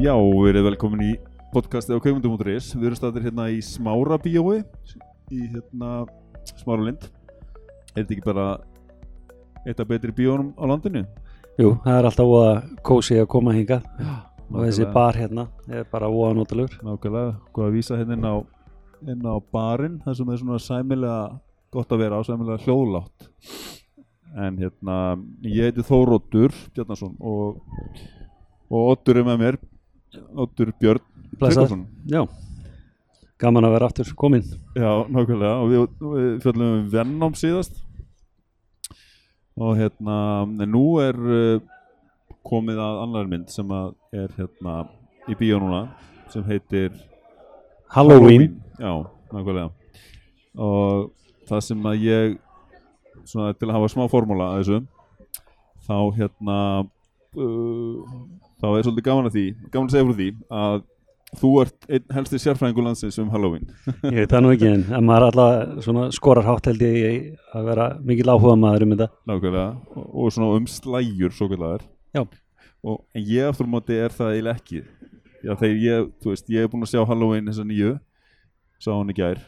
Já, við erum velkomin í podcastið á kaumundum.is Við erum staðir hérna í Smára bíói í hérna Smáralind. Er þetta ekki bara eitt af betri bíónum á landinu? Jú, það er alltaf voða kósi að koma hinga og þessi bar hérna er bara voða notalur Nákvæmlega, hvað að vísa hérna inn á, inn á barinn Það sem er svona sæmilega gott að vera á, sæmilega hljóðlátt. En hérna, ég heiti Þóróttur Bjarnason og, og Oddur er með mér Oddur Björn. Tryggvason. Já, gaman að vera aftur komin Já, nákvæmlega. Og við, við fjöllum um Venom síðast. Og hérna nú er uh, komið að annar mynd sem að er hérna í bíó núna sem heitir Halloween, Já, nákvæmlega. Og það sem að ég svona til að hafa smá formúla að þessu þá hérna uh, þá er svolítið gaman að því gaman að segja frá því að þú ert einn helsti sérfræðingur landsins um Halloween. Ég veit það nú ekki en, en maður alltaf skorar hátt held ég að vera mikil áhuga maður um þetta. Nákvæmlega og, og svona um slægjur svo og en ég aftur á móti er það eiginlega ekki. Já þegar ég, þú veist, ég er búinn að sjá Halloween þessa nýju sá hann í gær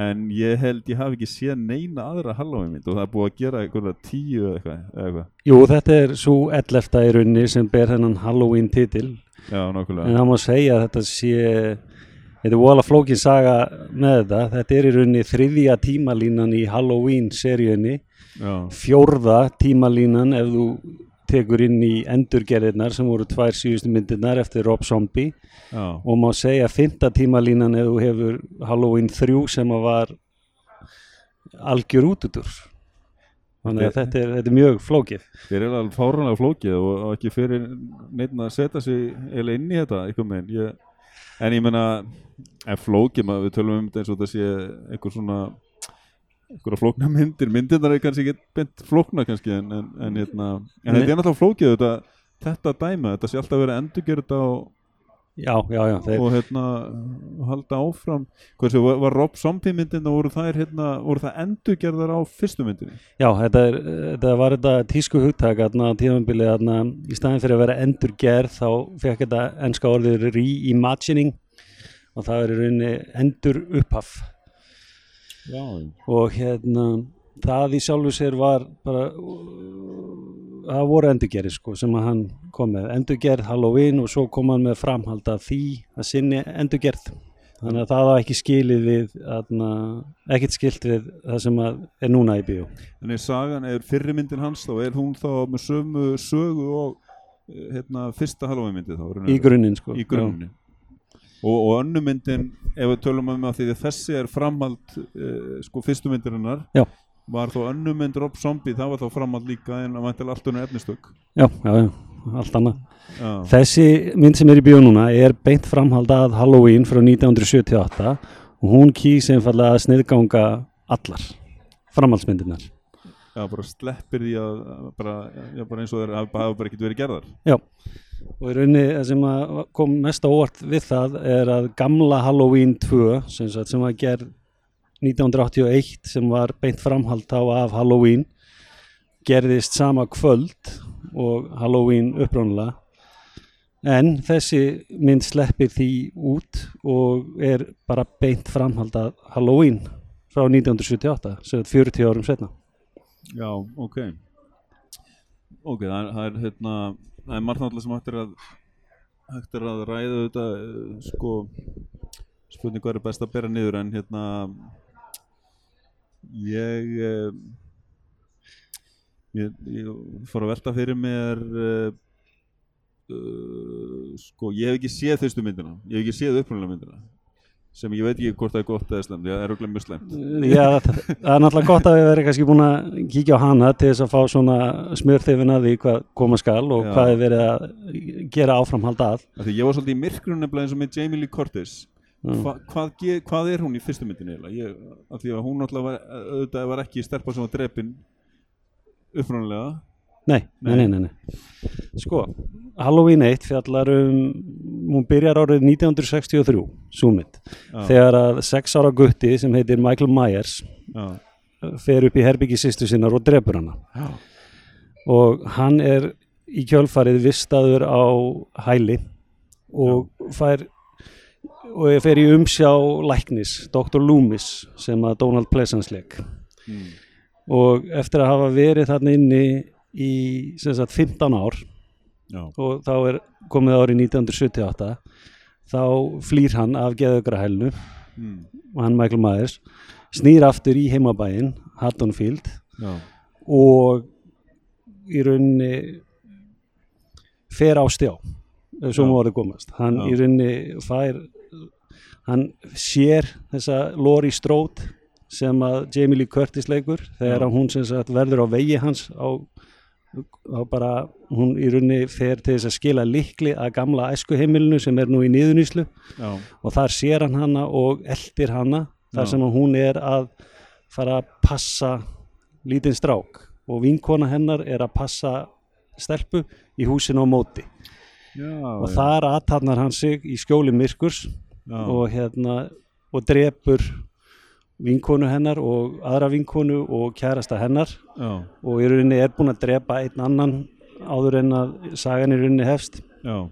en ég held ég hafi ekki séð neina aðra Halloween mynd og það er búið að gera einhverja tíu eða eitthvað, eitthvað. Jú, þetta er svo ellefta í runni sem ber þennan Halloween titil. Já, en það má segja að þetta sé þetta er vola flókin saga með þetta. Þetta er í runni þriðja tímalínan í Halloween seríunni. Já, fjórða tímalínan ef þú tekur inn í endurgerðirnar sem voru tvær síðustu myndirnar eftir Rob Zombie. Já, og má segja fymta tímalínan ef þú hefur Halloween 3 sem að var algjör útudur þannig að þetta er, þetta er mjög flókið. Þeir eru alveg fárunlega flókið og, ekki fyrir neitt að setja sig eiginlega inn í þetta meginn ég, en ég meina ef flókið maður, við tölum um þetta eins og þetta sé einhver svona einhverja flókna myndir, myndirnar er kannski ekki flókna kannski en, en, en, hérna, en þetta er náttúrulega flókið þetta, þetta dæma, þetta sé alltaf verið að endurgera þetta og, já, já, já, og hérna halda áfram. Hversu, var, var Rob Zombie myndin og voru hérna, voru það endurgerðar á fyrstu myndinni? Já þetta, er, þetta var þetta tísku hugtak þarna, í staðin fyrir að vera endurgerð þá fekk þetta enska orðið reimagining og það er í rauninni endur upphaf já, og hérna það í sjálfu sér var bara það voru endurgerði sko sem að hann kom með. Endurgerð Halloween og svo kom hann með framhald af því að sinni endurgerð. Þannig að það var ekki skilið við aðna, ekkert skilt við það sem að er núna í bíó. En er sagan, er fyrri myndin hans þá, er hún þá með sömu sögu og eh, hérna, fyrsta Halloween myndi þá? í grunninn sko. Í grunni. Og, og önnu myndin, ef við tölum um að því að þessi er framhald uh, sko fyrstu myndirinnar, Já. var þá önnu mynd Rob Zombie, það var þá framhald líka en að væntilega allt unna efnistök. já, já, já, allt annað Já, Þessi mynd sem er í bíó núna er beint framhald að Halloween frá 1978 og hún kýs einfallega að sniðganga allar framhaldsmyndirnar já, bara sleppir því að bara, já, bara eins og hafa hafa bara ekkert verið gerðar. Já, og í rauninni það sem að kom mest á óvart við það er að gamla Halloween 2 sem, sagt, sem var gerð 1981 sem var beint framhald á af Halloween gerðist sama kvöld og Halloween upprónulega en þessi mynd sleppir því út og er bara beint framhald af Halloween frá 1978 sem er 40 árum setna Já, ok. Ok, það er hérna, það er margt náttúrulega sem hægt er að, hægt er að ræða þetta, eh, sko, spurning hvað er best að bera niður en hérna, ég, eh, ég, ég fór að velta fyrir mér, uh, uh, sko, ég hef ekki séð fyrstu myndina, ég hef ekki séð upprunalega myndina, sem ég veit ekki hvort það er gott eða slemt, það er auðvitað mjög slemt. Já, það er náttúrulega gott að við verðum kannski búin að kíkja á hana til þess að fá svona smjörþefin að því hvað koma skal og Já. hvað er verið að gera áframhald að. Því ég var svolítið í myrkrun nefnilega eins og með Jamie Lee Curtis. Hva, hvað, hvað er hún í fyrstu myndinni eiginlega? Því að hún náttúrulega var, auðvitað var ekki stelpa sem var drepin upprunalega Nei, nei, nei, nei. Sko, Halloween 1 fjallar um, hún byrjar árið 1963, súmynd, Já. þegar að sex ára gutti sem heitir Michael Myers já, fer upp í herbyggi sýstu sinnar og drepur hana. já, Og hann er í kjölfarið vistaður á hæli og fær og fer í umsjá læknis, Dr. Loomis sem að Donald Pleasance leik mm. og eftir að hafa verið þarna inni í sem sagt 15 ár. Já, og þá er komið árið 1978 þá flýr hann af geðugrahælnu mm. og hann Michael Myers snýr aftur í heimabæinn Haddonfield já, og í rauninni fer á stjá má orðið komast. Hann Já. í rauninni fær hann sér þessa Lori Strode sem að Jamie Lee Curtis leikur þegar hún sem sagt verður á vegi hans á, á bara hún í rauninni fer til þess að skila likli að gamla æskuheimilinu sem er nú í niðuníslu já, og þar sér hann hana og eldir hana þar Já. sem hún er að fara að passa lítinn strák. Og vinkona hennar er að passa stelpu í húsinu á móti. Já, og já, þar aðtarnar hann sig í skjóli myrkurs og hérna og drepur vinkonu hennar og aðra vinkonu og kærasta hennar. Já, og í rauninni er búin að drepa einn annan áður en að sagan í rauninni hefst. Já,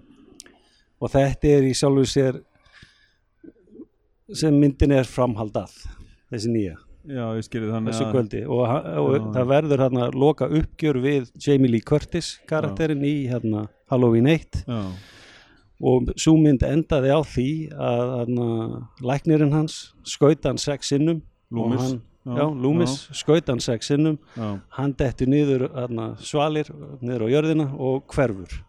og þetta er í sjálfu sér sem myndin er framhald að þessi nýja, já, þessu kvöldi. Og, og það verður hérna loka uppgjör við Jamie Lee Curtis karakterinn í hérna Halloween 1 já, og svo mynd endaði á því að hérna, læknirinn hans skaut hann sex sinnum. Og Loomis, hann, já, já, Loomis skaut hann sex sinnum. Já, hann detti hérna, svalir niður á jörðina og hverfur.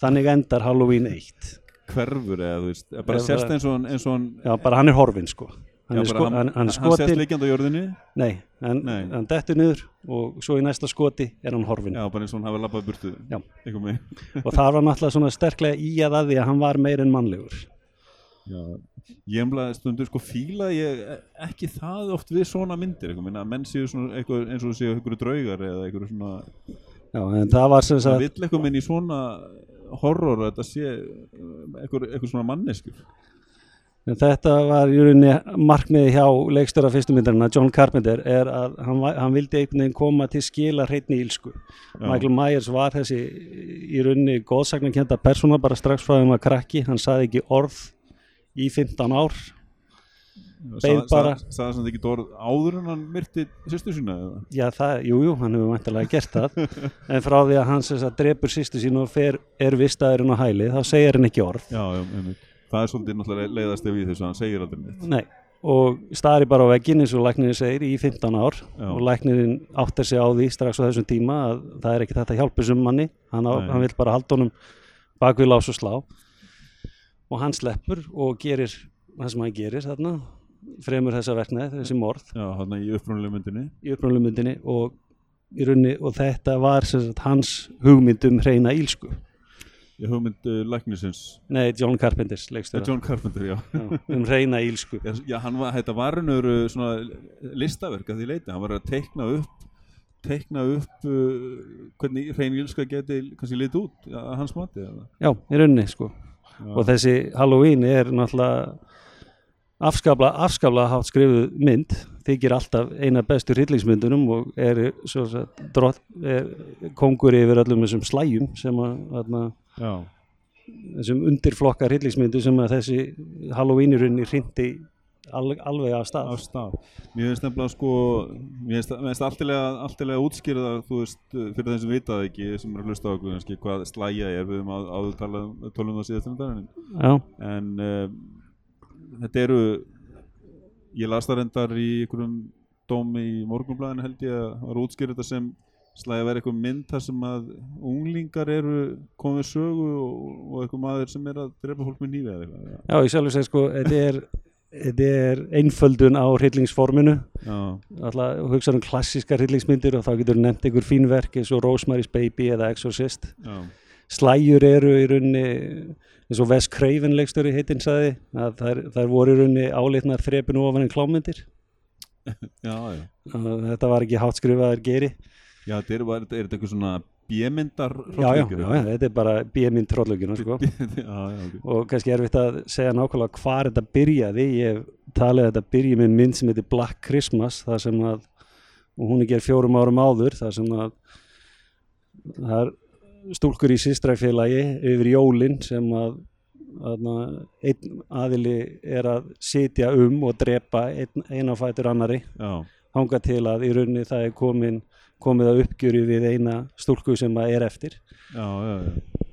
Þannig endar Halloween 1 hverfur eða þú veist, bara sérst eins og hann, já, bara hann er horfinn sko hann sko, hann, hann skotin líkjandi á jörðinni, Nei, hann, hann dettur niður og svo í næsta skoti er hann horfinn. Já, bara eins og hann hafi labbað burtu, og það var náttúrulega svona sterklega í að að því að hann var meir en mannlegur. Já, ég emlaði stundur sko fíla ég ekki það oft við svona myndir, minna, menn séu svona eitthvað eins og séu eitthvað draugar eða eitthvað svona, Já, en það var sem það sagt vill eitthvað minn í svona horror að þetta sé eitthvað, eitthvað svona manneskur, en þetta var í rauninni markmiði hjá leikstöra fyrstu myndarinn John Carpenter er að hann, hann vildi einhvern veginn koma til skila hreitni ílsku Já. Michael Myers var þessi í rauninni góðsagnarkenda persóna bara strax frá þeim að krakki hann saði ekki orð í 15 ár Beið bara. sagði hann ekki orð áður en hann myrti sýstu sína eða? Já, það, jú, jú, hann hefur vantilega gert það en frá því að hann drepur sýstu sín og fer, er vistaðurinn á hæli þá segir hann ekki orð Já, já, einmitt. Það er svolítið náttúrulega leiðast ef í þessu, hann segir aldrei neitt. Nei, og stari bara á vegginn eins og læknirinn segir í 15 ár. Já. og læknirinn áttar sig á því strax á þessum tíma að það er ekki þetta að hjálpa þessum manni. Hann, á, hann vil bara halda honum bak við lás og slá. Og hann sleppur og gerir það sem hann gerir þarna fremur þessa verknæð, þessi morð. Já, hann í myndinni. Og, og þetta var sagt, hans hugmynd um hreina ílsku Ég hugmynd uh, læknisins. Nei, John leikstöra John Carpenter, já. Já, um hreina ílsku Já, já, hann var, þetta var svona listaverk að því leiti. Hann var að teikna upp, teikna upp uh, hvernig hrein ílska geti kannski litið út, að hans mati. eða? Já, í rauninni sko Já. og þessi Halloween er náttúrulega afskabla, afskabla hátt skrifuð mynd þykir alltaf eina bestu hryllingsmyndunum og er, sagt, drott, er kongur yfir öllum þessum slæjum sem að þarna, Já, þessum undirflokka hryllingsmyndu sem að þessi Halloween í rauninni hrindi al, alveg af stað. Á stað. Mér finnst nefnilega sko, mér finnst- alltilega, útskýrða, þú veist, fyrir þeim sem vitað ekki, sem er að hlusta á okkur, hvað slæja er, við höfum áður talað, um- tölum það síðast en uh, þetta eru ég las það reyndar í einhverjum dómi í morgunblæðinu held ég að var útskýrð þetta sem slæði að vera eitthvað mynd þar sem að unglingar eru komið sögu og, og eitthvað maður sem er að drepa fólk með nýfi eða eitthvað. Já, ég sjálfur segi sko þetta er, er einföldun á hryllingsforminu. Alltaf hugsa um klassískar hryllingsmyndir og þá getur nefnt einhver fínverk eins og Rosemary's Baby eða Exorcist. Já, slæjur eru í rauninni eins og Wes Craven leikstöri heitinn sagði að þær, þær voru í rauninni álitnar þrepinu ofan en klámyndir. Já, já. að þetta var ekki hátt skrifaðar geri já þetta er, er þetta eitthvað svona bjömyndar já, já, já, já, þetta er bara bíminn tróðlöginu sko. já, já, ok. og kannski erfitt að segja nákvæmlega hvar þetta byrjaði ég talið að þetta byrji með mynd sem heitir Black Christmas þar sem að og hún er gerð fjórum árum áður þar sem að það er stúlkur í sístræfélagi yfir jólin sem að einn aðili er að sitja um og drepa einn, eina fætur annari hanga til að í rauninni það er komin, komið að uppgjöru við eina stúlku sem að er eftir. Já, já, já.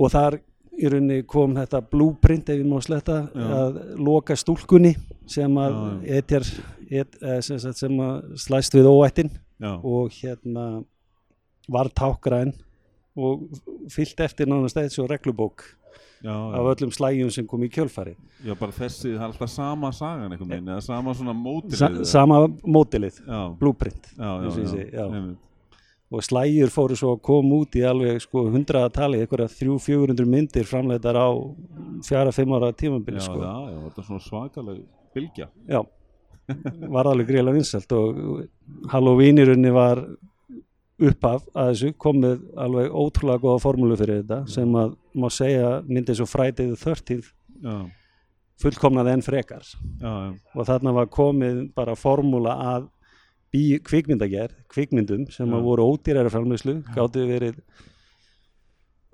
og þar í rauninni kom þetta blúprint ef ég má sletta að loka stúlkunni sem að etjar et, eh, sem, sem að slæst við óættin og hérna var tákgræn og fyllt eftir nánast eða svo reglubók já, af öllum slægjum sem kom í kjölfari Já, bara þessi, það er alltaf sama sagan einhvern veginn, eða sama svona mótilið. Sa sama mótilið, blúprint og slægjur fóru svo að koma út í alveg sko hundraða tali, einhverja 300-400 myndir framleitar á fjara-fimm ára tímabili já, sko. já, já, þetta er svona svakaleg bylgja. Já, var alveg greiðlega vinsælt og Halloween í rauninni var uppaf að þessu komið alveg ótrúlega góða formúlu fyrir þetta sem að má segja myndið svo Friday the 13th Já, fullkomnaði enn frekar. Já, já, og þarna var komið bara formúla að bí, kvikmyndagerð, kvikmyndum sem Já. að voru ódýræri framleyslu, gáttu verið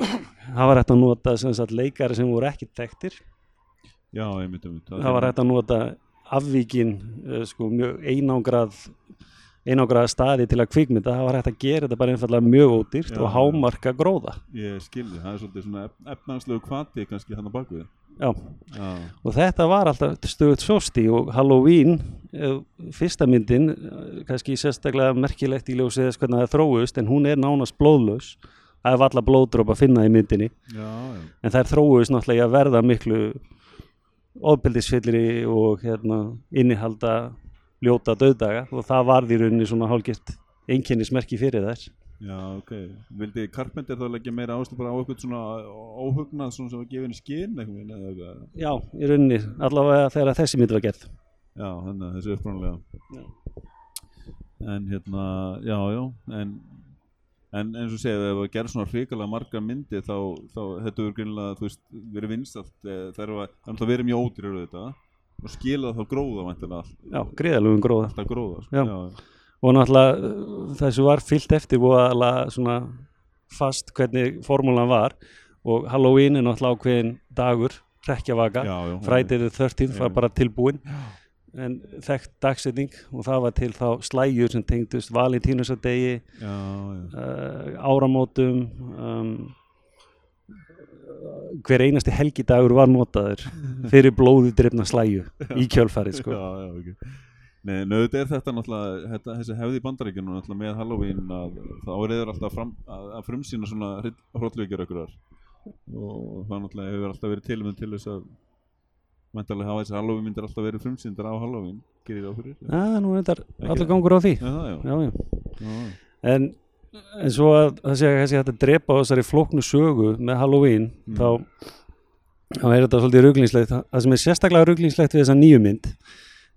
það var hægt að nota sem sagt leikari sem voru ekki einmitt það var hægt að nota afvíkin uh, sko, mjög einangrað einangrað staði til að kvikmynda það var hægt að gera þetta bara einfallega mjög ódýrt og hámarka gróða. Ég skilði, það er svolítið svona efnanslegu kvati kannski hann á bakvið og þetta var alltaf stöðut sósti og Halloween eh, fyrsta myndin eh, kannski sérstaklega merkilegt í ljósið þess hvernig það þróust en hún er nánast blóðlaus. Það er valla blóðdróp að finna í myndinni. Já, já, en þær þróust náttúrulega að verða miklu ofbeldisfyllri og hérna, innihalda ljóta döðdaga og það varði í rauninni svona hálgirt einkennismerki fyrir þær. Já, ok. Vildi Carpenter þá leggja meira ástu bara á eitthvað svona óhugnað svona sem var gefin skinn eitthvað já, í rauninni, allavega þegar þessi mynd var gerð. Já, þannig að þessi uppræðanlega Já. En hérna, já, já En, en eins og segja, ef það gerir svona hrikalega margar myndir þá, þá þetta verður greinlega, þú veist, verið vinstalt það er að, er verið mjög ódýrur þetta og skila þá gróða væntanlega allt, já, greiðalugum gróða. Gróða sko. Já. já, og náttúrulega uh, þessu var fyllt eftir og svona fast hvernig formúlan var. Og Halloween er náttúrulega ákveðin dagur, já, Friday the 13th var bara tilbúin en þekkt dagsetning og það var til þá slægjur sem tengdust valentínusadegi já, já, uh, áramótum um, hver einasti helgidagur var notaður fyrir blóðu drifna slæju í kjölfarið sko. já, já, ok Nei, nöðut er þetta náttúrulega, þetta, þessi hefði bandaríkjunum náttúrulega með Halloween að þá er eður alltaf fram, að, að frumsýna svona hróllvíkjur okkur og það náttúrulega hefur alltaf verið tilmynd til þess að mæntalega hafa þessi Halloween myndir alltaf verið frumsýndar á Halloween, gerir það fyrir? Já, nú er þetta það. gangur á því já. já, já. já, já. En, en svo að það sé að að drepa á þessari flóknu sögu með Halloween Mm. þá, þá er þetta svolítið ruglingslegt það sem er sérstaklega ruglingslegt við þessa nýju mynd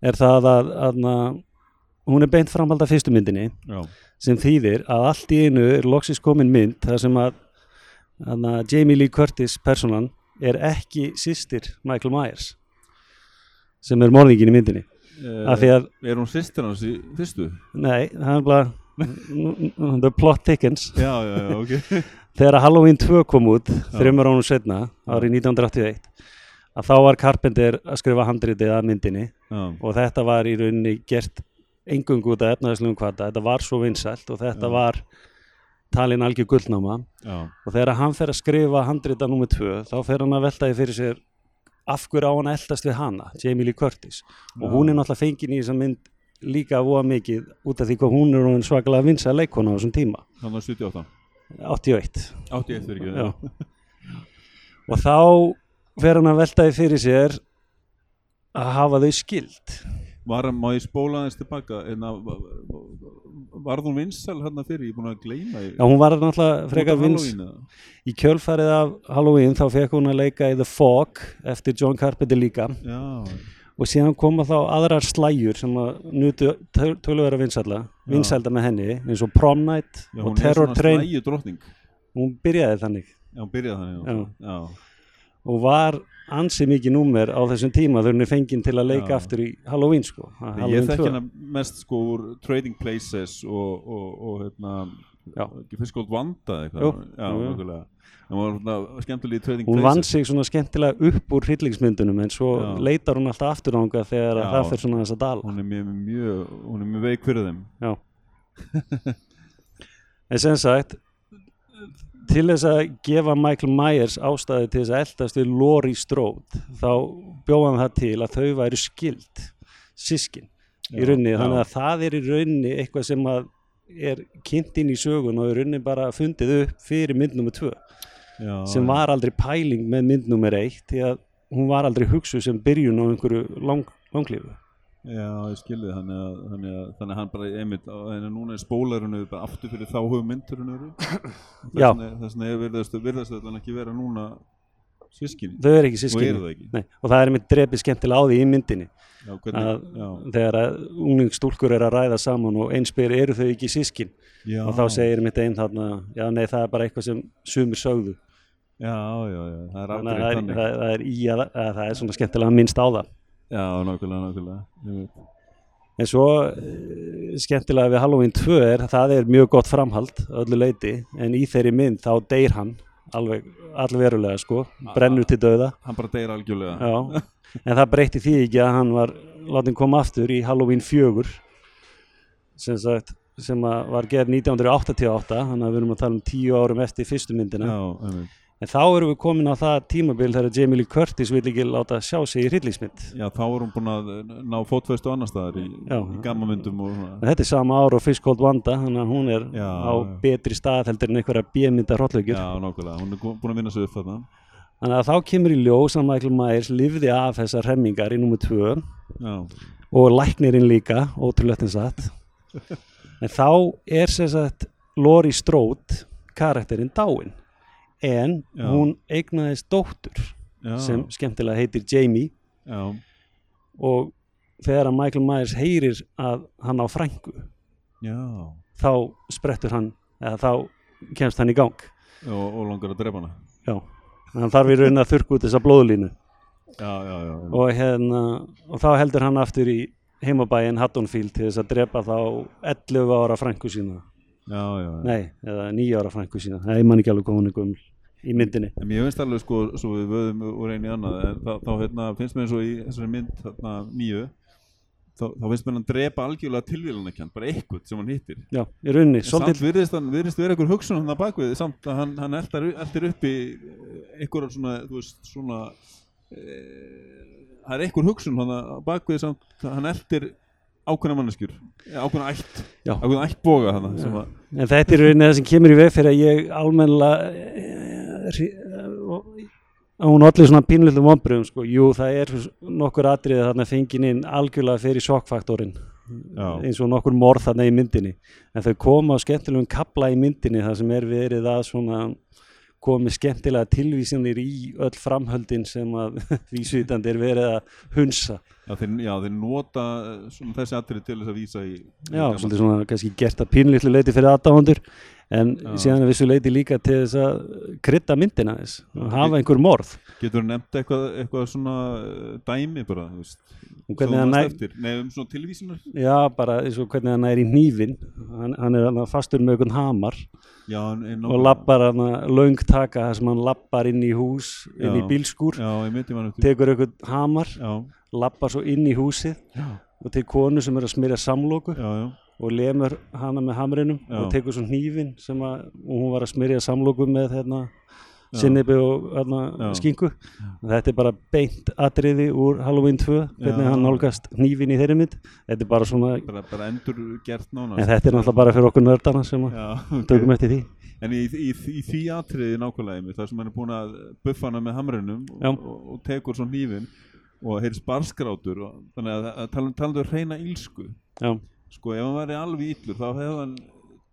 er það að, að, að hún er beint framhald af fyrstu myndinni já, sem þýðir að allt í einu er loksins komin mynd þar sem að, að, Jamie Lee Curtis personan er ekki sýstir Michael Myers sem er morðingin í myndinni að, Er hún sýstir hans í fyrstu? nei, það er bara the plot thickens. Já, já, já, ok. Þegar Halloween 2 kom út þreymur ánum setna, árið 1981 að þá var Carpenter að skrifa handritið að myndinni Já, og þetta var í rauninni gert engungu út af efnaðislegum kvata, þetta var svo vinsælt og þetta Já. var talin algjör gullnáma. Og þegar hann fer að skrifa handrita nummer 2 þá fer hann að veltaði fyrir sér af hverju á hann eldast við hana Jamie Lee Curtis? Og Já. hún er náttúrulega fengin í þessa mynd líka voða mikið út af því hvað hún er orðin svakalega vinsæl leikona á þessum tíma. Þannig að 78 81 81 fyrir ekki Já. og þá fer hann að veltaði fyrir sér að hafa þau skild Var hann, má ég spóla aðeins tilbaka en að varð hún vinsal hérna fyrir, ég er búin að gleyma. Já, hún var náttúrulega frekar vins í kjölfarið af Halloween þá fekk hún að leika í The Fog eftir John Carpenter líka. Já, og síðan koma þá aðrar slæjur sem að nutu töluvera vinsælla Já. vinsælda með henni eins og Prom Night já og er Terror Train hún byrjaði þannig Já, hún byrjaði þannig Já. og var ansi mikið númer á þessum tíma þegar hún er fenginn til að leika aftur í Halloween sko Ég Halloween þekki 2. hérna mest sko úr Trading Places og, og, og hérna. Ekki fyrst góð vanda eitthvað hún vann sig svona skemmtilega upp úr hryllingsmyndunum en svo Já. leitar hún alltaf aftur ánga þegar að Já. það fyrir svona þess að dala. Hún er mjög, mjög, hún er mjög veik fyrir þeim. Já. en sem sagt til þess að gefa Michael Myers ástæði til þess að eldast við Laurie Strode þá bjóðan það til að þau væru skild sískin í rauninni. þannig að það er í rauninni eitthvað sem að er kynnt inn í sögun og í rauninni bara fundið upp fyrir mynd nummer 2 já, sem var aldrei pæling með mynd nummer 1 því að hún var aldrei hugsuð sem byrjun á einhverju lang, langlífu. Já, ég skilði þannig að, þannig að, þannig að hann bara einmitt en núna er spólarinn bara aftur fyrir þá hugmyndurinn eru. Já. þess vegna er virðast, þetta ekki vera núna sískinni þau eru ekki og sískinni Nei, og það er einmitt drepið skemmtilega á því í myndinni já, hvernig, að þegar að ungningsstúlkur er að ræða saman og einn spyr eru þau ekki sískin og þá segir mitt einn þarna já nei það er bara eitthvað sem sumir sögðu. Já, já, já, það er þannig það er, það, það er í að, að það er svona skemmtilega minnst á það. Já, nákvæmlega, nákvæmlega en svo uh, skemmtilega við Halloween 2 er það er mjög gott framhald öllu leiti en í þeirri mynd þá deyr hann alveg allverulega sko brennur til dauða. Hann bara deyr algjörlega. Já, en það breytti því ekki að hann var látin koma aftur í Halloween 4 sem, sagt, sem var gerð 1988 þannig að við erum að tala um tíu árum eftir fyrstu myndina. Já, en þá erum við komin á það tímabil þegar Jamie Lee Curtis vil ekki láta sjá sig í hryllingsmynd. Já, þá er hún búin að ná fótfestu annar staðar í, í gammamyndum og svona. En þetta er sama ár og Fish Cold Wanda þannig að hún er Já, á betri stað heldur en einhverja bjömynda hrollaugjur já, nákvæmlega, hún er búin að vinna sig upp þarna þannig að þá kemur í ljós að Michael Myers lifði af þessar hemmingar í nummer 2 já, og læknirinn líka, ótrúlegt en satt. En þá er sem sagt Lori Strode karakterinn dáin en Já. hún eignaðist dóttur já, sem skemmtilega heitir Jamie. Já, og þegar að Michael Myers heyrir að hann á frængu já. þá sprettur hann eða þá kemst hann í gang. Og, og langar að drepa hana. Já, hann þarf í raun að þurrka út þessa blóðlínu. Já, já, já, og, hérna, og þá heldur hann aftur í heimabæin Haddonfield til þess að drepa þá 11 ára frængu sína. Já, já, já. nei, eða 9 ára frængu sína. Það er mann ekki alveg komin gömul í myndinni. En mér finnst alveg sko, svo við vöðum úr einu í annað, þá, þá hérna, finnst mér eins og í þessari mynd þarna, nýju, þá, þá finnst mér hann drepa algjörlega tilvílunarkjönd, bara eitthvað sem hann hittir. já, í rauninni, En samt virðist hann, virðist vera einhver hugsun hann að bakvið, samt að hann, hann eldir, eldir upp í einhverjar svona, þú veist, svona, e, það er einhver hugsun hann að bakvið samt, að hann eldir ákveðna manneskjur, ákveðna ætt, Já. ákveðna ætt boga hann, en þetta er í rauninni það sem kemur í veg fyrir að ég almennilega að hún allir svona pínlillum vonbröðum sko. jú, það er nokkur atriði þarna fengin inn algjörlega fyrir sjokkfaktorinn Já. eins og nokkur morð þarna í myndinni en þau koma á skemmtilegum kapla í myndinni þar sem er verið að svona komið skemmtilega tilvísinir í öll framhöldin sem að vísvitandi er verið að hunsa já, þeir, já, þeir nota svona þessi atrið til þess að vísa í, Já, svolítið svona kannski gert að pínlítlu leiti fyrir aðdáðandur en Já. síðan að vissu leiti líka til þess að krydda myndina þess og hafa einhver morð. Getur þú nefnt eitthvað, eitthvað svona uh, dæmi bara, þú veist, nei um svona tilvísunar? já, bara eins og hvernig hann er í hnífin hann, hann er fastur með einhvern hamar Já, og lappar hann löng taka þar sem hann lappar inn í hús inn í bílskúr, tekur einhvern hamar Já, lappar svo inn í húsið já, og til konu sem er að smyrja samloku. Já, já, og lemur hana með hamrinum Já. og tekur svo hnífin sem að hún var að smyrja samloku með hérna Já. sinnibi og hérna, skingu. Þetta er bara beint atriði úr Halloween 2 hvernig hann nálgast hnífin í þeirri mynd. Þetta er bara svona, bara, bara endur gert nánast. en þetta er náttúrulega bara fyrir okkur nördana sem Já, ok. tökum eftir því. En í, í, í því atriði nákvæmlega þar sem hann er búin að buffa hana með hamrinum og, og, og tekur svona hnífin og heyri sparskrátur og, þannig að, að tala, talandu um reyna ílsku já, sko ef hann væri alveg íllur þá hefði hann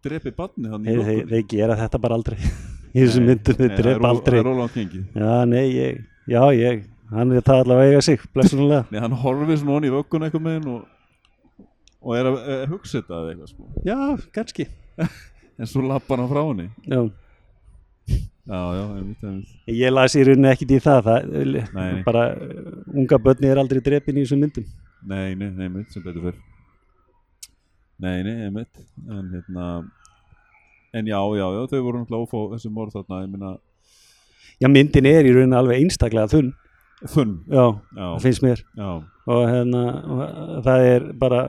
drepið barnið hann í þeir, gera þetta bara aldrei. Í þessum myndum, þeir drepa aldrei. Það er já, nei, ég, já, ég hann er það allavega eiga sig, blessunulega Nei, hann horfir svona onni í vöggun eitthvað með hann og, og er að, að hugsa þetta eða eitthvað sko. Já, kannski. En svo lappar hann frá henni. Já. Já, já, einmitt, einmitt. Ég las í rauninni ekkit í það, það bara unga börni er aldrei drepin í þessum myndum. Nei, nei, nei, einmitt, sem betur fyrr Nei, nei, einmitt. En hérna en já, já, já, þau voru náttúrulega ófá þessi morð þarna, minna Já, myndin er í rauninni alveg einstaklega þunn, þunn, já, já, það finnst mér. Já, og hérna, og það er bara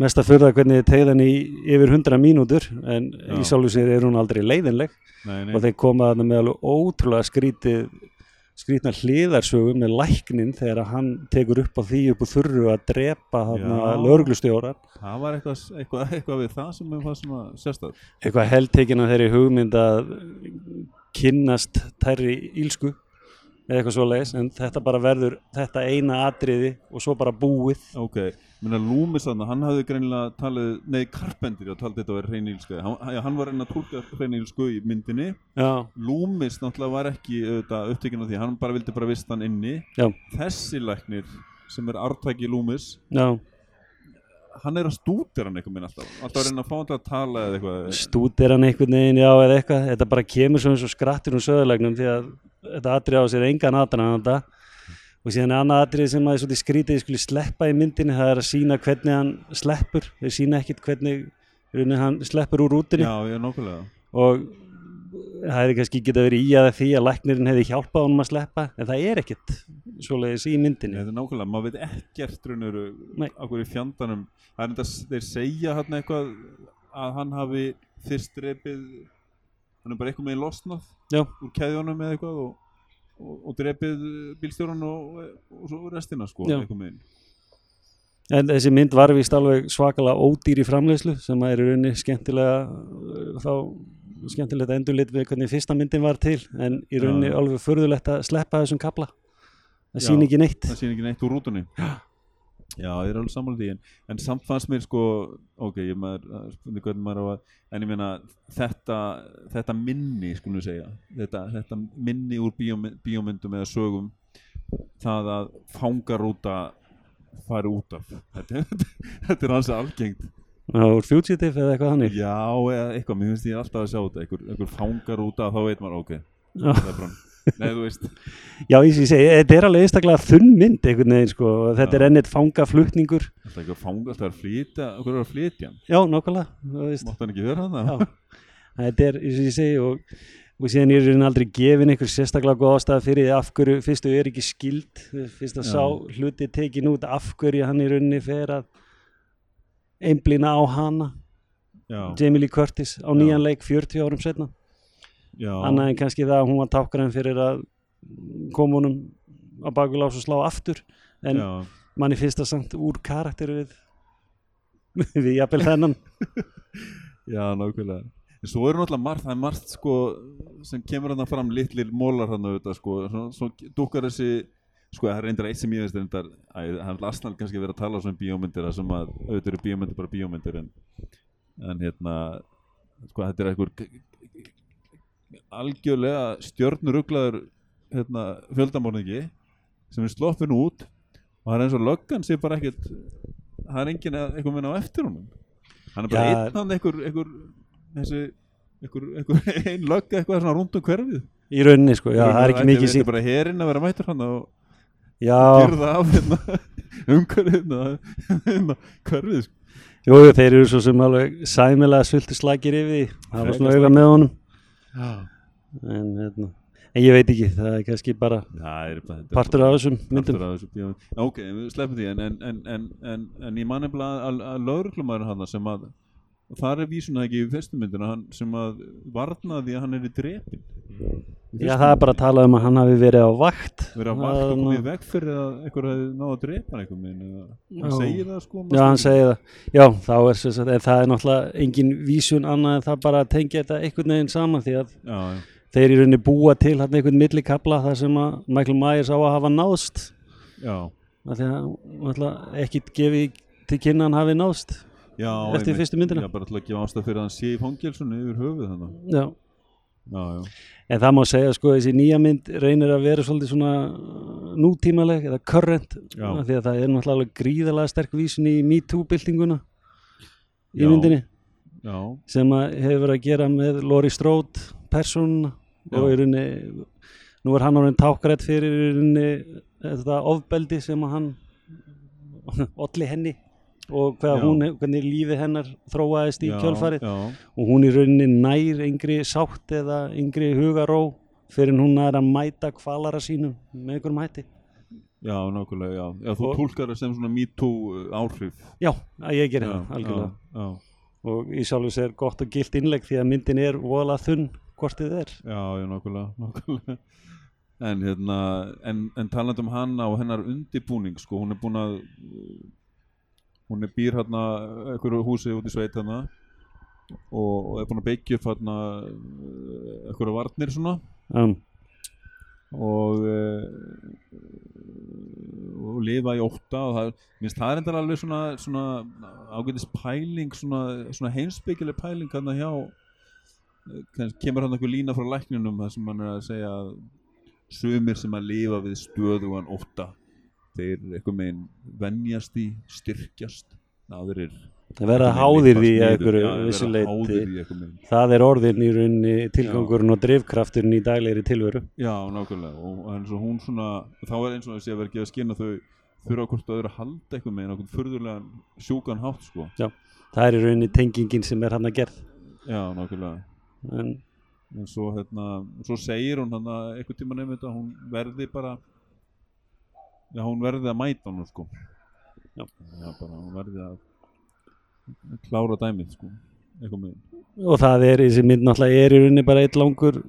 mest að furða hvernig þið tegðan í yfir 100 mínútur en Já. í sjálfu sér er hún aldrei leiðinleg. Nei, nei, og þeir koma þarna með alveg ótrúlega skrítið skrítna hliðarsögu með læknin þegar hann tekur upp á því upp úr þurru að drepa lögreglustjóran það var eitthvað, eitthvað, eitthvað við það sem við fannst svona sérstæð eitthvað heldtekin af þeirri hugmynd að kynnast tærri ílsku eða eitthvað svo leiðis en þetta bara verður þetta eina atriði og svo bara búið. Ok, minna Loomis þarna, hann hafði greinilega talið, nei Carpenter talið þetta að vera hreinilska hann, hann var enn að tólka hreinilsku í myndinni. Já, Loomis náttúrulega var ekki upptekinn af því, hann bara vildi bara vista hann inni. Já, þessi læknir sem er artæki Loomis já hann er að stútir hann eitthvað minn alltaf. Alltaf að reyna að fá hann til að tala eða eitthvað. Stútir hann einhvern veginn, já, eða eitthvað. Þetta bara kemur svo eins og skrattur um söðulegnum því að þetta atrið á sér engan aðdraðanda og síðan er annað atrið sem að er svolítið skrítið ég skuli sleppa í myndinni, það er að sína hvernig hann sleppur, þeir sína ekkit hvernig hann sleppur úr rútinni já, og það hefði kannski geta verið í að því að læknirinn hefði hjálpað honum að sleppa en það er ekkit svoleiðis í myndinni. Þetta er nákvæmlega, maður veit ekkert Nei. okkur í fjandanum. Það er þetta, þeir segja hann eitthvað að hann hafi fyrst drepið hann er bara eitthvað með losnað Já. úr keðjónum eða eitthvað og, og, og drepið bílstjóran og, og svo restina sko En þessi mynd var vist alveg svakalega ódýr í framleiðslu sem að er í rauninni skemmtilega þá skemmtilegt endurlit við hvernig fyrsta myndin var til en í rauninni alveg förðulegt að sleppa þessum kapla það sín ekki neitt. það sýn ekki neitt úr rútunni. Já, ég er alveg sammála því en, en samt fannst mér sko ok, ég maður, maður að en ég meina þetta þetta minni, skulum við segja þetta, þetta minni úr bíómy- bíómyndum eða sögum það að fangarúta fari út af. Þetta, þetta er hans algengt. Úr fugitive eða eitthvað þannig? Já, eða eitthvað, mér finnst ég alltaf að sjá þetta einhver, fangarúta, þá veit maður ok það er bara, nei þú veist. Já, ég sé, þetta er alveg einstaklega þunn mynd einhvern veginn sko þetta Já. er ennið fangaflutningur. Alltaf ekki að fanga, alltaf að flytja okkur er að flytja hann, Já, veist. mátt hann ekki vera hann Já, þetta er, eins og ég segi og, og síðan er hérna aldrei gefin einhver sérstaklega góð ástæða fyrir því af hverju fyrstu er ekki skild fyrst að Já. sá hluti tekin út af hverju hann í rauninni fer að einblýna á hana. Já, Jamie Lee Curtis á nýjan leik 40 árum setna annað en kannski það að hún var tákgræn fyrir að koma honum á bakvið og slá aftur en já, manni finnst það samt úr karakter við við jafnvel þennan. Já, nákvæmlega. En svo eru náttúrulega margt, það er margt sko sem kemur hann fram litlir mólar hann auðvitað sko, svo, svo dúkar þessi sko það er reyndar eitt sem ég veist að hann er lasnal kannski verið að tala um bíómyndir að sem að auðvitað eru bíómyndir bara bíómyndir en, en hérna sko þetta er einhver algjörlega stjörnuruglaður hérna, fjöldamorningi sem er sloppin út og það er eins og löggan sé bara ekkert það er enginn að- einhver minna á eftir honum. Hann er bara Já. einn hann einhver, einhver þessi einhver, einhver ein lögga eitthvað svona rúnd um hverfið. Í rauninni sko, já, það er ekki mikið sín sínt bara herinn að vera mættur hann og það af hérna umhverfið hérna, hérna hverfið sko. jú, jú, þeir eru svo sem alveg sæmilega svultu slagir yfir því. Það var svona auga með honum en, hérna, en ég veit ekki, það er kannski bara er bara partur bara- af þessum myndum. af þessu bíómynd. Já, ok, við sleppum því en, en, en, en, en, en ég man nefnilega að, að lauruglumæður hann sem að þar er vísuna ekki í fyrstu myndina hann, sem að varnaði að hann er í drepin já, það er bara að tala um að hann hafi verið á vakt. Verið að vakt og komið veg fyrir að einhver hefði náða að drepa einhvern veginn hann segir það sko Já, hann segir það. Já, þá er sagt, en það er náttúrulega engin vísun annað en það bara að tengja þetta einhvern veginn saman því að já, já, þeir í rauninni búa til hann einhvern millikabla þar sem að Michael Myers á að hafa náðst. Já, því að ekkit gefi til kynna hann hafi náðst já Eftir fyrstu myndina. já, bara til að gefa ástæð fyrir að hann sé í fangelsunni yfir höfuð þannig Já. já, En það má segja sko þessi nýja mynd reynir að vera svolítið svona uh, nútímaleg eða current því að það er náttúrulega gríðalega sterk vísun í MeToo-byltinguna í myndinni. Já, sem að hefur að gera með Laurie Strode persónuna og í rauninni nú er hann orðin tákrætt fyrir í rauninni þetta ofbeldi sem hann olli henni og hún, hvernig lífi hennar þróaðist í Já, kjölfarið já, og hún í rauninni nær yngri sátt eða yngri hugaró fyrir hún er að mæta kvalara sínum með einhverjum hætti. já, nákvæmlega, já, já þú Og- tólkar það sem svona me too uh, áhrif Já, ég já, það, algjörlega. já, já, Og í sjálfur sér gott og gilt innlegg því að myndin er voðalega þunn hvort þið er. já, já, nákvæmlega, nákvæmlega. En, hérna, en, en talandi um hana og hennar undirbúning sko, hún er búin að hún er býr hérna einhverju húsi út í sveit hérna. Og, og er búin að byggja upp hérna uh, einhverju varnir svona. Um, og uh, og lifa í ótta og það, minnst það er endar alveg svona, svona ágætis pæling svona, svona heimsbyggileg pæling hann hjá eh, kemur hann einhver lína frá lækninum þar sem hann er að segja að sumir sem að lifa við stöðugan ótta þeir eitthvað meginn venjast í styrkjast. Aðrir það verða háðir Já, í meginn Það er orðin í rauninni tilgangurinn og drifkrafturinn í daglegri tilveru. Já, nákvæmlega. Og eins og hún svona þá er eins og þessi að vera ekki að skynna þau þurfa hvort að vera að halda eitthvað með einhvern furðulegan sjúkan hátt sko. Það er í rauninni tengingin sem er hann að gerð. Já, nákvæmlega. En en svo hérna, svo segir hún hann að einhvern tíma þetta hún verði bara já, hún verði að mæta hann sko. Já. já bara, hún verði að klára dæmið sko og það er þessi mynd náttúrulega er í rauninni bara eitt langur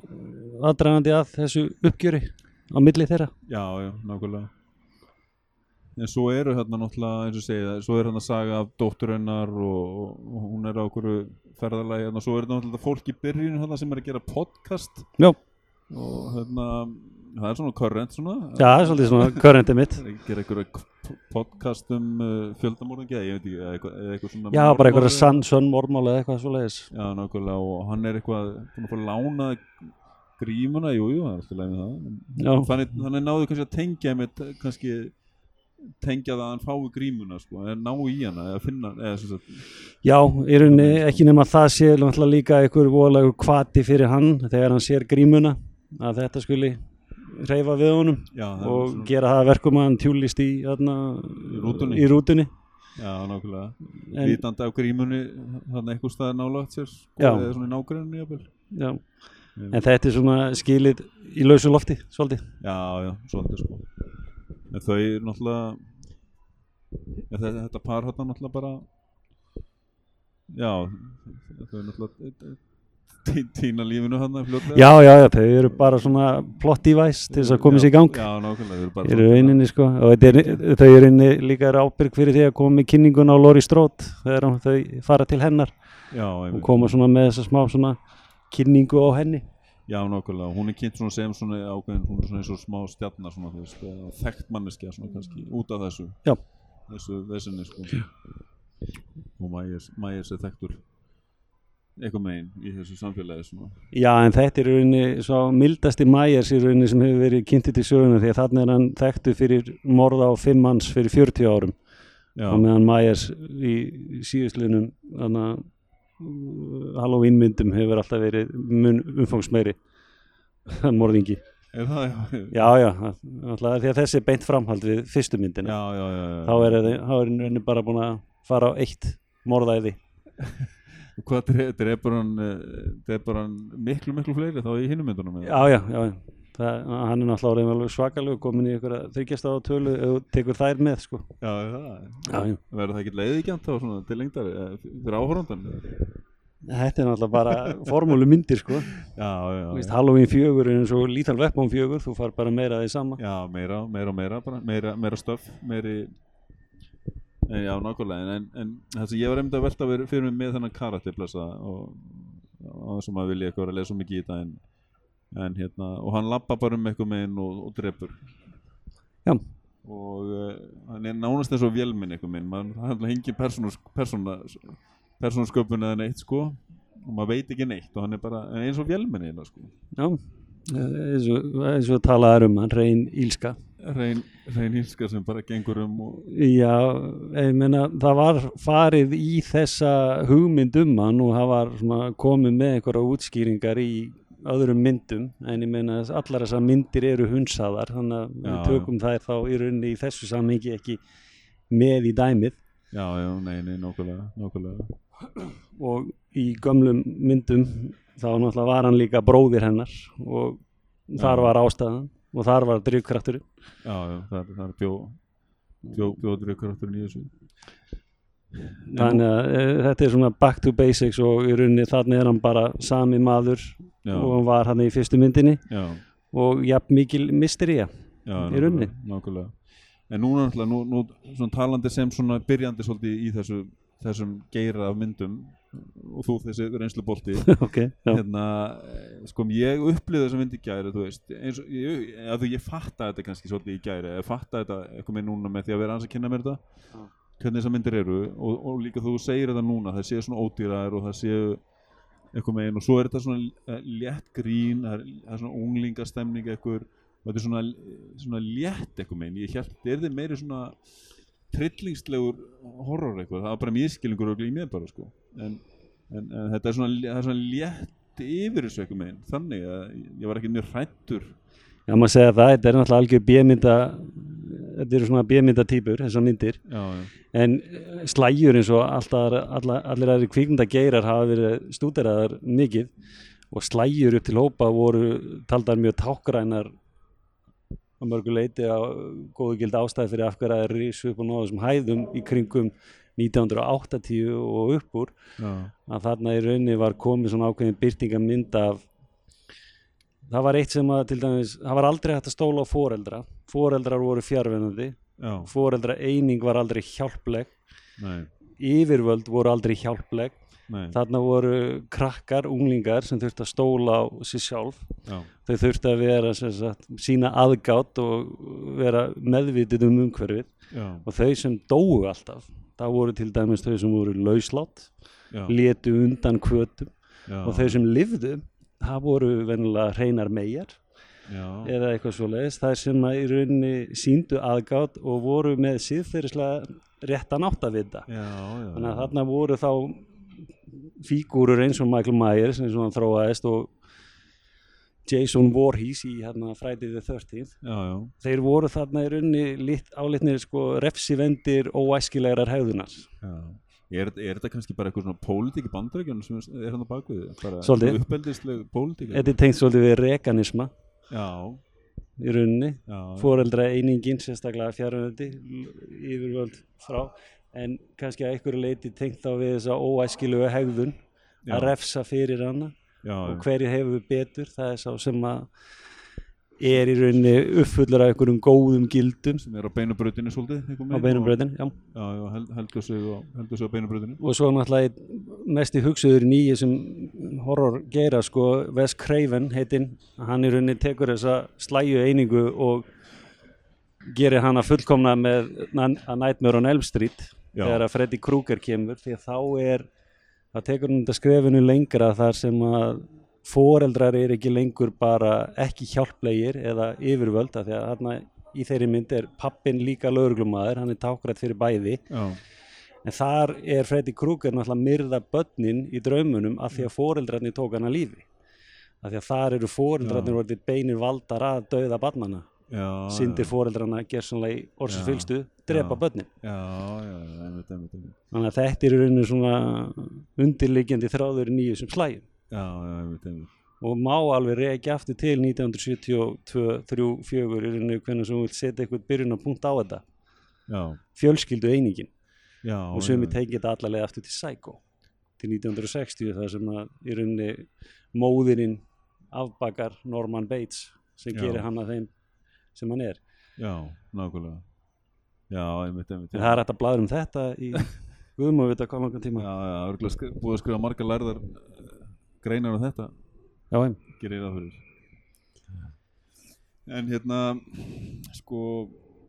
aðdragandi að þessu uppgjöri á milli þeirra. Já, já, nákvæmlega. En svo eru hérna náttúrulega, eins og segja, svo er hérna saga af dóttur hennar og, og hún er á okkur ferðalagi hérna, svo er þetta náttúrulega fólk í byrjun hérna sem er að gera podcast. Já, og hérna, það er svona current svona. Já það er svolítið svona körrendi mitt gera einhverja podcast um uh, fjöldamorðingi, ég veit ekki, eða eitthvað, eða eitthvað svona Já, bara morðmál. einhverja sann, sönn morðmál eða eitthvað svoleiðis. Já, nákvæmlega, og hann er eitthvað búin að fá lána grímuna, jú, jú, það er alltaf með það þannig, þannig náðu kannski að tengja með kannski tengja það að hann fái grímuna sko, eða ná í hana, eða finna eða Já, í rauninni ekki nema það sé líka einhver voðalegur kvati fyrir hann þegar hann sér grímuna að þetta skuli reyfa við honum já, og svona- gera það að verkum að hann tjúlist í, þarna, Í rútunni. í rútunni. já, nákvæmlega En- vitandi af grímunni þannig eitthvað staðar nálagt sér eða svona í nágræninni jafnvel. Já. En þetta er svona skilið í lausu lofti, svolítið. já, já, svolítið sko en þau eru náttúrulega ja, þetta, þetta par hann náttúrulega bara já þau eru náttúrulega týna lífinu hann Já, já, já, þau eru bara svona plot device til þess að koma sér í gang. já, nákvæmlega, þau eru rauninni, sko, og er, þau eru inni líka er ábyrg fyrir því að koma með kynningun á Lori Strode þegar þau fara til hennar. Já, og koma svona með þessa smá svona kynningu á henni. Já, nákvæmlega, hún er kynnt svona sem svona ákveðin, hún er svona eins og smá stjarnar svona, þú veist, þekkt manneskja svona kannski, út af þessu. Já. þessu vesinni, sko. Og Myers er þekktur eitthvað megin í þessu samfélagi svona Já, en þetta er rauninni svo mildasti Myers í rauninni sem hefur verið kynntið til söguna því að þannig er hann þekktu fyrir morða á fimm manns fyrir 40 árum Já, og meðan Myers í síðustlunum þannig að Halloween myndum hefur alltaf verið mun umfangsmeiri morðingi. er það, já Já, já, alltaf því að þessi er beint framhald við fyrstu myndina. Já, já, já, já. Þá er henni bara búin að fara á eitt morðæði. Hvað dre- drepur hann eh, hann miklu, miklu fleiri þá í hinum myndunum eða? Já, já, já. Það, hann er náttúrulega svakalegu komin í einhverja þryggjast á tölu þú tekur þær með, sko. Já, það Já, já. Verður það ekki leiðigjant þá svona til lengdar eh, fyrir áhórandan Þetta er náttúrulega bara formúlu myndir, sko. Já, já, já. Halloween fjögur er eins og Lethal Weapon fjögur, þú far bara meira því sama. Já, meira, meira og meira meira, meira stöf, meiri en, Já, nákvæmlega en, en það sem ég var einmitt að velta fyrir, mig með þennan karakterblessa og þessum að vilja eitthvað að lesa mikið í þetta en, en hérna, og hann lappa bara um eitthvað með og, og drepur Já. og uh, hann er nánast eins og vélminn eitthvað minn, hann hengi persónu, persóna, persónusköpun eða neitt sko og maður veit ekki neitt og hann er bara eins og vélminn eða sko Já, eins og, eins og talaðar um hann, reyn ílska. Reyn, reyn hýrska sem bara gengur um og Já, ég meina, það var farið í þessa hugmynd um hann og það var svona, komið með einhverja útskýringar í öðrum myndum en ég meina allar þessar myndir eru hunsaðar þannig að við Já, tökum þær þá í rauninni í þessu samhengi ekki með í dæmið. Já, já, nei, nei, nákvæmlega, nákvæmlega. Og í gömlum myndum þá náttúrulega var hann líka bróðir hennar og þar Já. var ástæðan og þar var drifkrafturinn já, já, það er, það bjó bjó, bjóður ykkur átturinn í þessu. Þannig að e, þetta er svona back to basics og í rauninni þannig er hann bara sami maður já, og hann var hann í fyrstu myndinni. Já, og jafn mikil mystería Í rauninni. nákvæmlega, en núna náttúrulega, nú, nú talandi sem svona byrjandi svolítið í þessu þessum geira af myndum og þú þessi reynslubolti. Ok, já, hérna, eh, sko ég upplýði þessa mynd í gæri, þú veist eins og, ég, að ég fatta þetta kannski svolítið í gæri, ég fatta þetta eitthvað með núna með því að vera aðeins að kynna mér þetta Já. hvernig þessar myndir eru og, og líka þú segir þetta núna, það séu svona ódýraðir og það séu eitthvað með einn og svo er þetta svona eh, létt grín, það er, það er svona unglingastemning eitthvað og þetta er svona, svona létt eitthvað með einn, ég held, er þið meiri svona trillingslegur horror eitthvað, það var bara mískilningur og í mér bara sko en, en, en þetta er svona, það er svona létt yfir þessu eitthvað meginn þannig að ég var ekki mjög hrættur já maður segja það þetta er náttúrulega algjör bjömynda þetta eru svona bjömynda týpur þessar myndir. Já, já, en eh, slægjur eins og alltaf, alla, allir aðri kvikmynda geirar hafa verið stúderaðar mikið og slægjur upp til hópa voru taldar mjög tákrænar á mörgu leiti á góðu gild ástæði fyrir af hverju að risu upp á náðum hæðum í kringum 1980 og upp úr já, að þarna í rauninni var komið svona ákveðin byrtingamynd af það var eitt sem að til dæmis það var aldrei hægt að stóla á foreldra. Foreldrar voru fjárvenandi já, foreldra eining var aldrei hjálpleg. Nei, yfirvöld voru aldrei hjálpleg. Nei. Þarna voru krakkar, unglingar sem þurfti að stóla á sig sjálf. Já, þau þurfti að vera sagt, sína aðgátt og vera meðvitið um umhverfið. Já, og þau sem dóu alltaf það voru til dæmis þau sem voru lauslátt já, létu undan kvötum já, og þau sem lifðu það voru venilega hreinar megar já, eða eitthvað svoleiðis. Þær sem að í rauninni síndu aðgátt og voru með síðferðislega réttan átt að vita. Já, já, þannig að þarna voru þá fígúrur eins og Michael Myers eins og hann þróaðist og Jason Voorhees í hérna Friday the 13th já, já, þeir voru þarna í rauninni lit, álitnir sko refsivendir óæskilegar hegðunar. Já. Er, er þetta kannski bara eitthvað svona pólitík í bandarækjunum sem er á bakvið? Bara Uppeldisleg pólitík? þetta er tengt svolítið við reganisma Já, í rauninni. Já, foreldra einingin sérstaklega fjárhunandi yfirvöld frá. En kannski að einhverju leiti tengt á við þessa óæskilugu hegðun. Já, að refsa fyrir hana já, og hverju hefur betur? Það er sá sem að er í rauninni uppfullur af einhverjum góðum gildum. Sem er á beinubröðinu svolítið á bröðin já. Já, já, held, heldur sig á, á beinubröðinu og svo náttúrulega mest í hugsuður nýju sem horror gera sko Wes Craven heitinn. Hann í rauninni tekur þessa slæju einingu og gerir hana fullkomna með Nan- A Nightmare on Elm Street Já. þegar að Freddy Krueger kemur því að þá er það tekur hann þetta skrefinu lengra þar sem að foreldrar er ekki lengur bara ekki hjálplegir eða yfirvöld af því að þarna í þeirri mynd er pappin líka lögreglumæður, hann er tákrætt fyrir bæði. Já, en þar er Freddy Krueger náttúrulega myrða börnin í draumunum af því að foreldrarnir tók hann að lífi. Af því að þar eru foreldrarnir beinir valdar að dauða barnana já, foreldrarna gerðsannlega í orðsins Já. fylgstu drepa börnin. Þannig að þetta er rauninu svona undirliggjandi þráður nýju sem slægjum. Já, já, og má alveg reykja aftur til 1972, 3, 4 í rauninu hvernig sem vilt setja eitthvað byrjun að punkt á þetta. Já, fjölskyldu einingin. Já og sumi já, tekið þetta allarlega aftur til Psycho til 1960 þar sem að í rauninni móðirinn afbakar Norman Bates sem gerir hann að þeim sem hann er. Já, nákvæmlega. Já, einmitt, einmitt en það er hægt að bladra um þetta í Guðum að vita hvað langan tíma. Já, já, örgulega skri, búið að skrifa margar lærðar eh, greinar á þetta. Já, em. gerir það fyrir. En hérna sko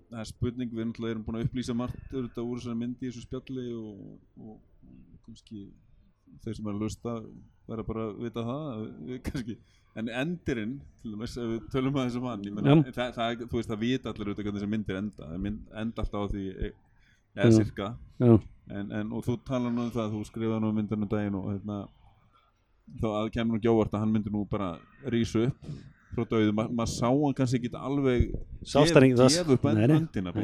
það er spurning, við erum búin að upplýsa margt úr þessari myndi í þessu spjalli og, og kannski þeir sem er að lusta verða bara að vita það við, en endirinn til dæmis, ef við tölum að þessum hann Já. það, það, þú veist, það vita allir auðvitað hvernig þessi myndir enda það mynd, enda alltaf á því e- eða cirka Já, en, en, og þú talar nú um það, þú skrifaði nú um myndinu daginn og hérna, þá að kemur nú gjóvart að hann myndi nú bara rísa upp frá döðu, Ma, maður sá hann kannski ekki alveg Sást hann það? gefa upp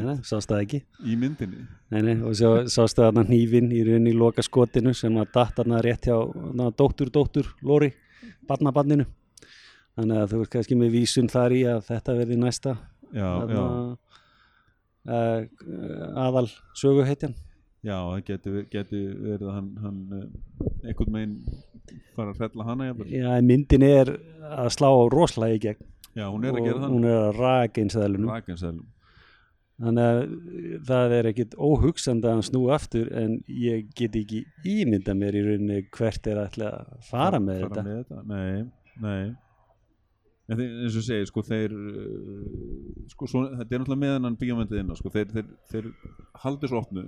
nei, sást það ekki. í myndinni Nei, nei, og svo sástu þarna hnífin í rauninni í loka skotinu sem að datt þarna rétt hjá dóttur, dóttur, Lóri, barnabanninu. Þannig að þú ert kannski með vísun þar í að þetta verði næsta já, já, uh, aðal söguheitjan. já, það geti verið að hann, hann eh, einhvern meginn fara að hrella hana. Já, myndin er að slá rosalega í gegn. já, hún er að gera það Hún er að raka einsæðlunum. Þannig að það er ekkit óhugsandi að hann snú aftur en ég get ekki ímynda mér í rauninni hvert er ætla að fara með fara þetta. með þetta. Nei, nei En þeir, eins og segir, sko, þeir sko, svo, þetta er náttúrulega meðan hann bíómyndið inn á, sko, þeir, þeir, þeir haldi svo opnu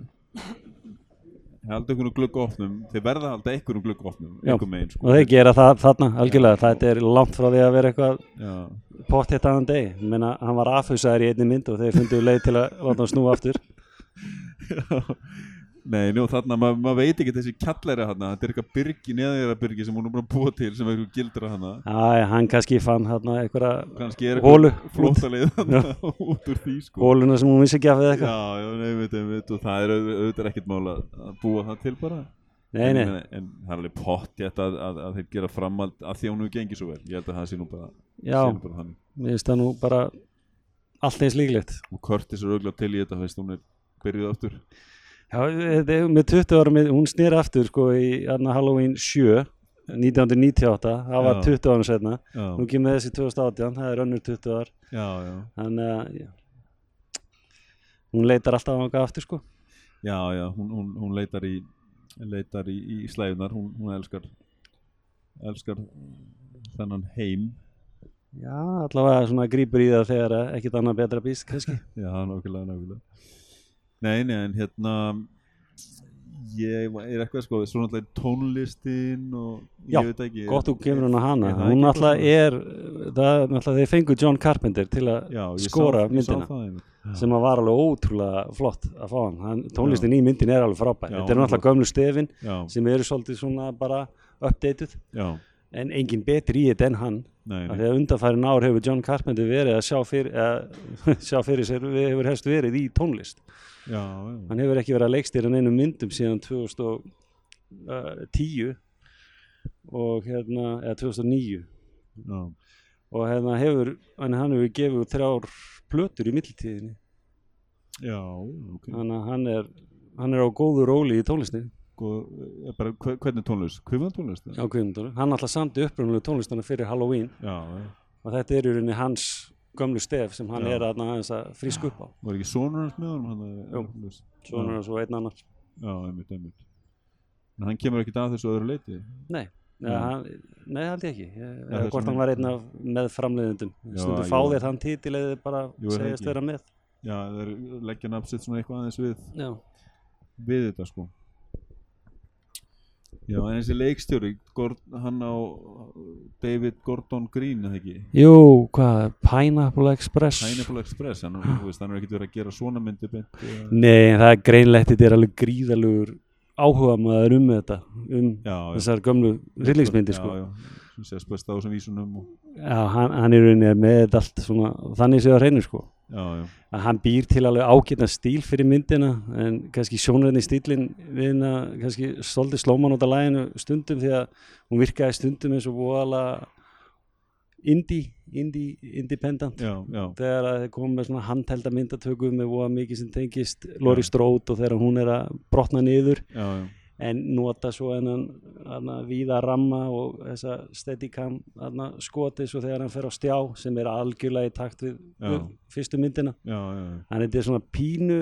haldi einhvern glugga opnum þeir verða að halda einhvern Já. einhvern megin, sko Og þeir gera það þarna, algjörlega, þetta er langt frá því að vera eitthvað pott hitt annan deg. Meina, hann var afhauðsæður í einni mynd og þeir fundu leið til að láta hann snúa aftur. Nei, nú þarna, ma maður veit ekki þessi kjallæri hana, þetta er eitthvað byrgi, neðagjara byrgi sem hún er að búa til sem eitthvað gildra hana Já, hann kannski fann Holu. eitthvað flóttalið hana út úr því, sko. Hóluna sem hún vissi ekki af eða eitthvað. Já, já, nei, veit, veit, og það er auð- auðvitað ekkert mál að, búa það til bara. Nei, nei, en, en það er alveg pott að, að, að þeir gera framald að því að hún hefur gengið svo vel. Ég held að það sé nú bara, já, bara mér finnst það nú bara allt eins líklegt. og Curtis er auðvitað til í þetta veist, hún er byrjuð aftur Já, er með 20 ára, með, hún snýr aftur sko í hérna, Halloween 7, 1998, það var Já. 20 ára setna. já, Nú kemur þessi 2018, það er önnur 20 ár. já, já, Þannig að já. hún leitar alltaf á eitthvað aftur sko. já, já hún, hún, hún leitar í leitar í, í slæðunar hún, hún elskar elskar þennan heim Já, allavega svona grípur í það þegar ekkit annað betra býst kannski. Já, nákvæmlega, nákvæmlega Nei, nei, en hérna ég er eitthvað sko svo náttúrulega tónlistin og ég Já, veit ekki Gott þú kemur hún á hana. Það Hún alltaf er, það er alltaf þeir fengu John Carpenter til að Já, ég skora sá, ég sá myndina. það einmitt. Sem að var alveg ótrúlega flott að fá hann, hann tónlistin í myndin er alveg frábær. Já, þetta er hún náttúrulega. gömlu stefin Já, sem eru svolítið svona bara updated. Já, en engin betri í þetta en hann nei, af nei því að undanfærin ár hefur John Carpenter verið að sjá fyrir, að, sjá fyrir sér við hefur helst verið í tónlist. Já, já, hann hefur ekki verið að leikstýra neinum myndum síðan 2010 og hérna eða 2009 já, og hérna hefur en hann hefur gefið þrjár plötur í mittiltíðinni já, ok. Þannig að hann er hann er á góðu róli í tónlistin Góð, eh, bara, hve- hvernig tónlist? Hvernig tónlist? á Guðmundur, hann alltaf samdi upprunnulega tónlistana fyrir Halloween. Já, já, og þetta er í rauninni hans gömlu stef sem hann Já. er að að fríska upp á. Var ekki sonur hans með honum hann Jú. svona er svo einn annar. Já, einmitt, einmitt. En hann kemur ekkert að þessu öðru leiti nei, Já. hann, nei held ég ekki. Ég, Ja, hvort hann var einn af með framleiðendum Já, stundum jú. fá þér þann titil eða þeir bara Jú, er það segjast vera með. Já, þeir leggja nafnsitt svona eitthvað aðeins við já, við þetta sko Já, en þessi leikstjóri hann á David Gordon Green, eða ekki? Jú, hvað, Pineapple Express? Pineapple Express, hann, veist, hann er ekkert verið að gera svona myndi beint eða- nei, það er greinlegt þetta er alveg gríðalugur áhuga maður um þetta um Já, já. þessar gömlu rillingsmyndir sko. Já, já, sem sést best á þessum vísunum og, Já, hann, hann er með þetta allt svona, þannig séu að hreinu sko Já, já, að hann býr til alveg ágætna stíl fyrir myndina en kannski sjónræðni stílinn við hérna, kannski svolítið slóman út af læginu stundum því að hún virkaði stundum eins og voðalega indie, indie, independent. Já, já. Þegar að þeir komum með svona handhelda myndatöku með voða mikið sem tengist Lori Strode og þegar hún er að brotna niður. Já, já, en nota svo hennan víða ramma og þessa steadicam skoti svo þegar hann fer á stjá sem er algjörlega í takt við, Já. fyrstu myndina já, já, já. þannig að þetta er svona pínu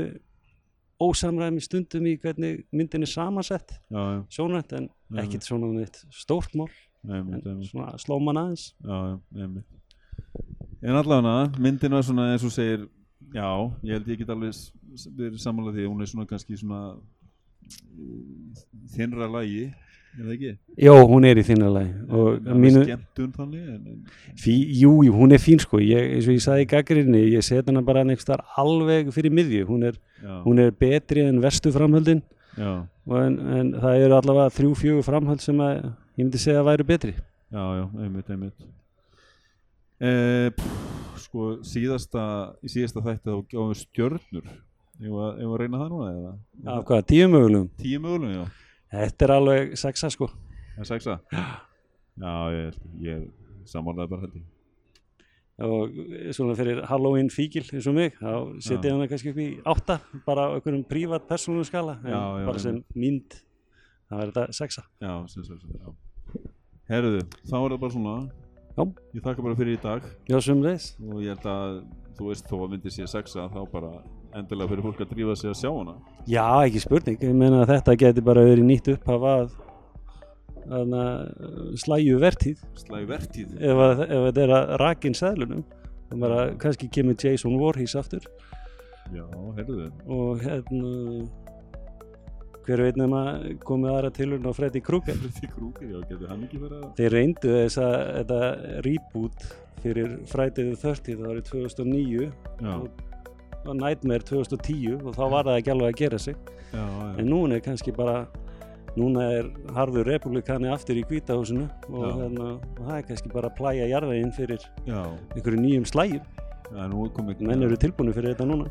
ósamræmi stundum í hvernig myndin er samansett já, já. sjónrænt en ekkit svona neitt stórt mál en svona slóman aðeins Já, En allavega, myndin var svona eins og segir Já, ég held ég get alveg verið sammála því hún er svona kannski svona þinnra lagi er það ekki? Jó, hún er í þínalagi og Alveg mínu, fí, jú, hún er fín sko. Ég, eins og ég sagði í gaggrinni, ég set hana bara next þar alveg fyrir miðju, hún er, hún er betri en vestu framhöldin. Og en, en það eru allavega þrjú, fjögur framhöld sem að ég myndi segja að væru betri. Já, já, einmitt, einmitt. Eh, pff, sko, síðasta, í síðasta þætti þá gáðum við stjörnur. Ég var, ég var að reyna það núna eða? Af hvað, tíu mögulegum? Tíu mögulegum, já. Þetta er alveg sexa sko. Það er sexa? Já, ég, ég samanlega bara ég. Og svona fyrir Halloween fíkil eins og mig, þá setja ég hana kannski upp í átta, bara á einhverjum prívat persónum skala, en Já, já, bara sem mynd, það er þetta sexa. Já, sem sem, já. Herruðu, þá er það bara svona. Já. Ég þakka bara fyrir í dag Já, sem reys. og ég held að, þú veist, þó að myndi sé sexa þá bara endilega fyrir fólk að drífa sig að sjá hana. Já, ekki spurning, ég meina að þetta geti bara verið nýtt upphaf að, að slæju vertíð. Slæði vertíð. ef, að, ef þetta er að rakin seðlunum þá bara kannski kemur Jason Voorhees aftur Já, herruðu. og hérna hver veit nema komið aðra tilurinn á Freddy Krueger Freddy Krueger, já, getur hann ekki verið að... þeir reyndu þess að þetta reboot fyrir Friday the 30th árið 2009 Já, og Nightmare 2010 og þá var það ekki alveg að gera sig já, já. en núna er kannski bara núna er harður republikani aftur í kvítahúsinu og, Já. hérna, og það er kannski bara að plæja jarðveginn fyrir einhverju nýjum slægjum menn eru tilbúinu fyrir þetta núna.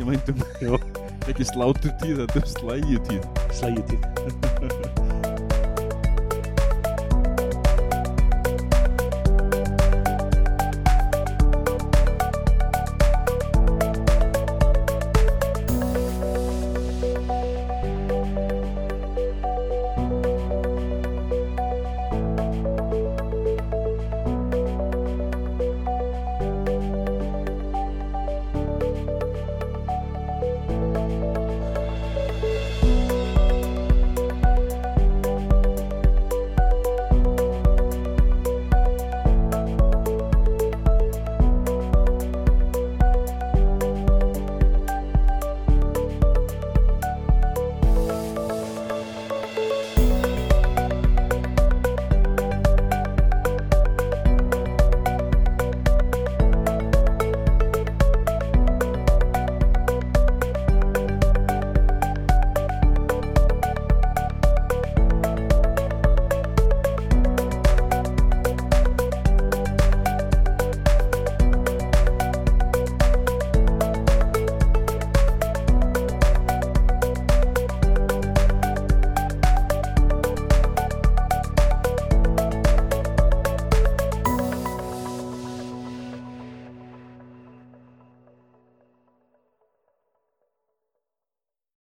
Ég meintum, Já. ekki sláturtíð, þetta er slægi tíð. slægjutíð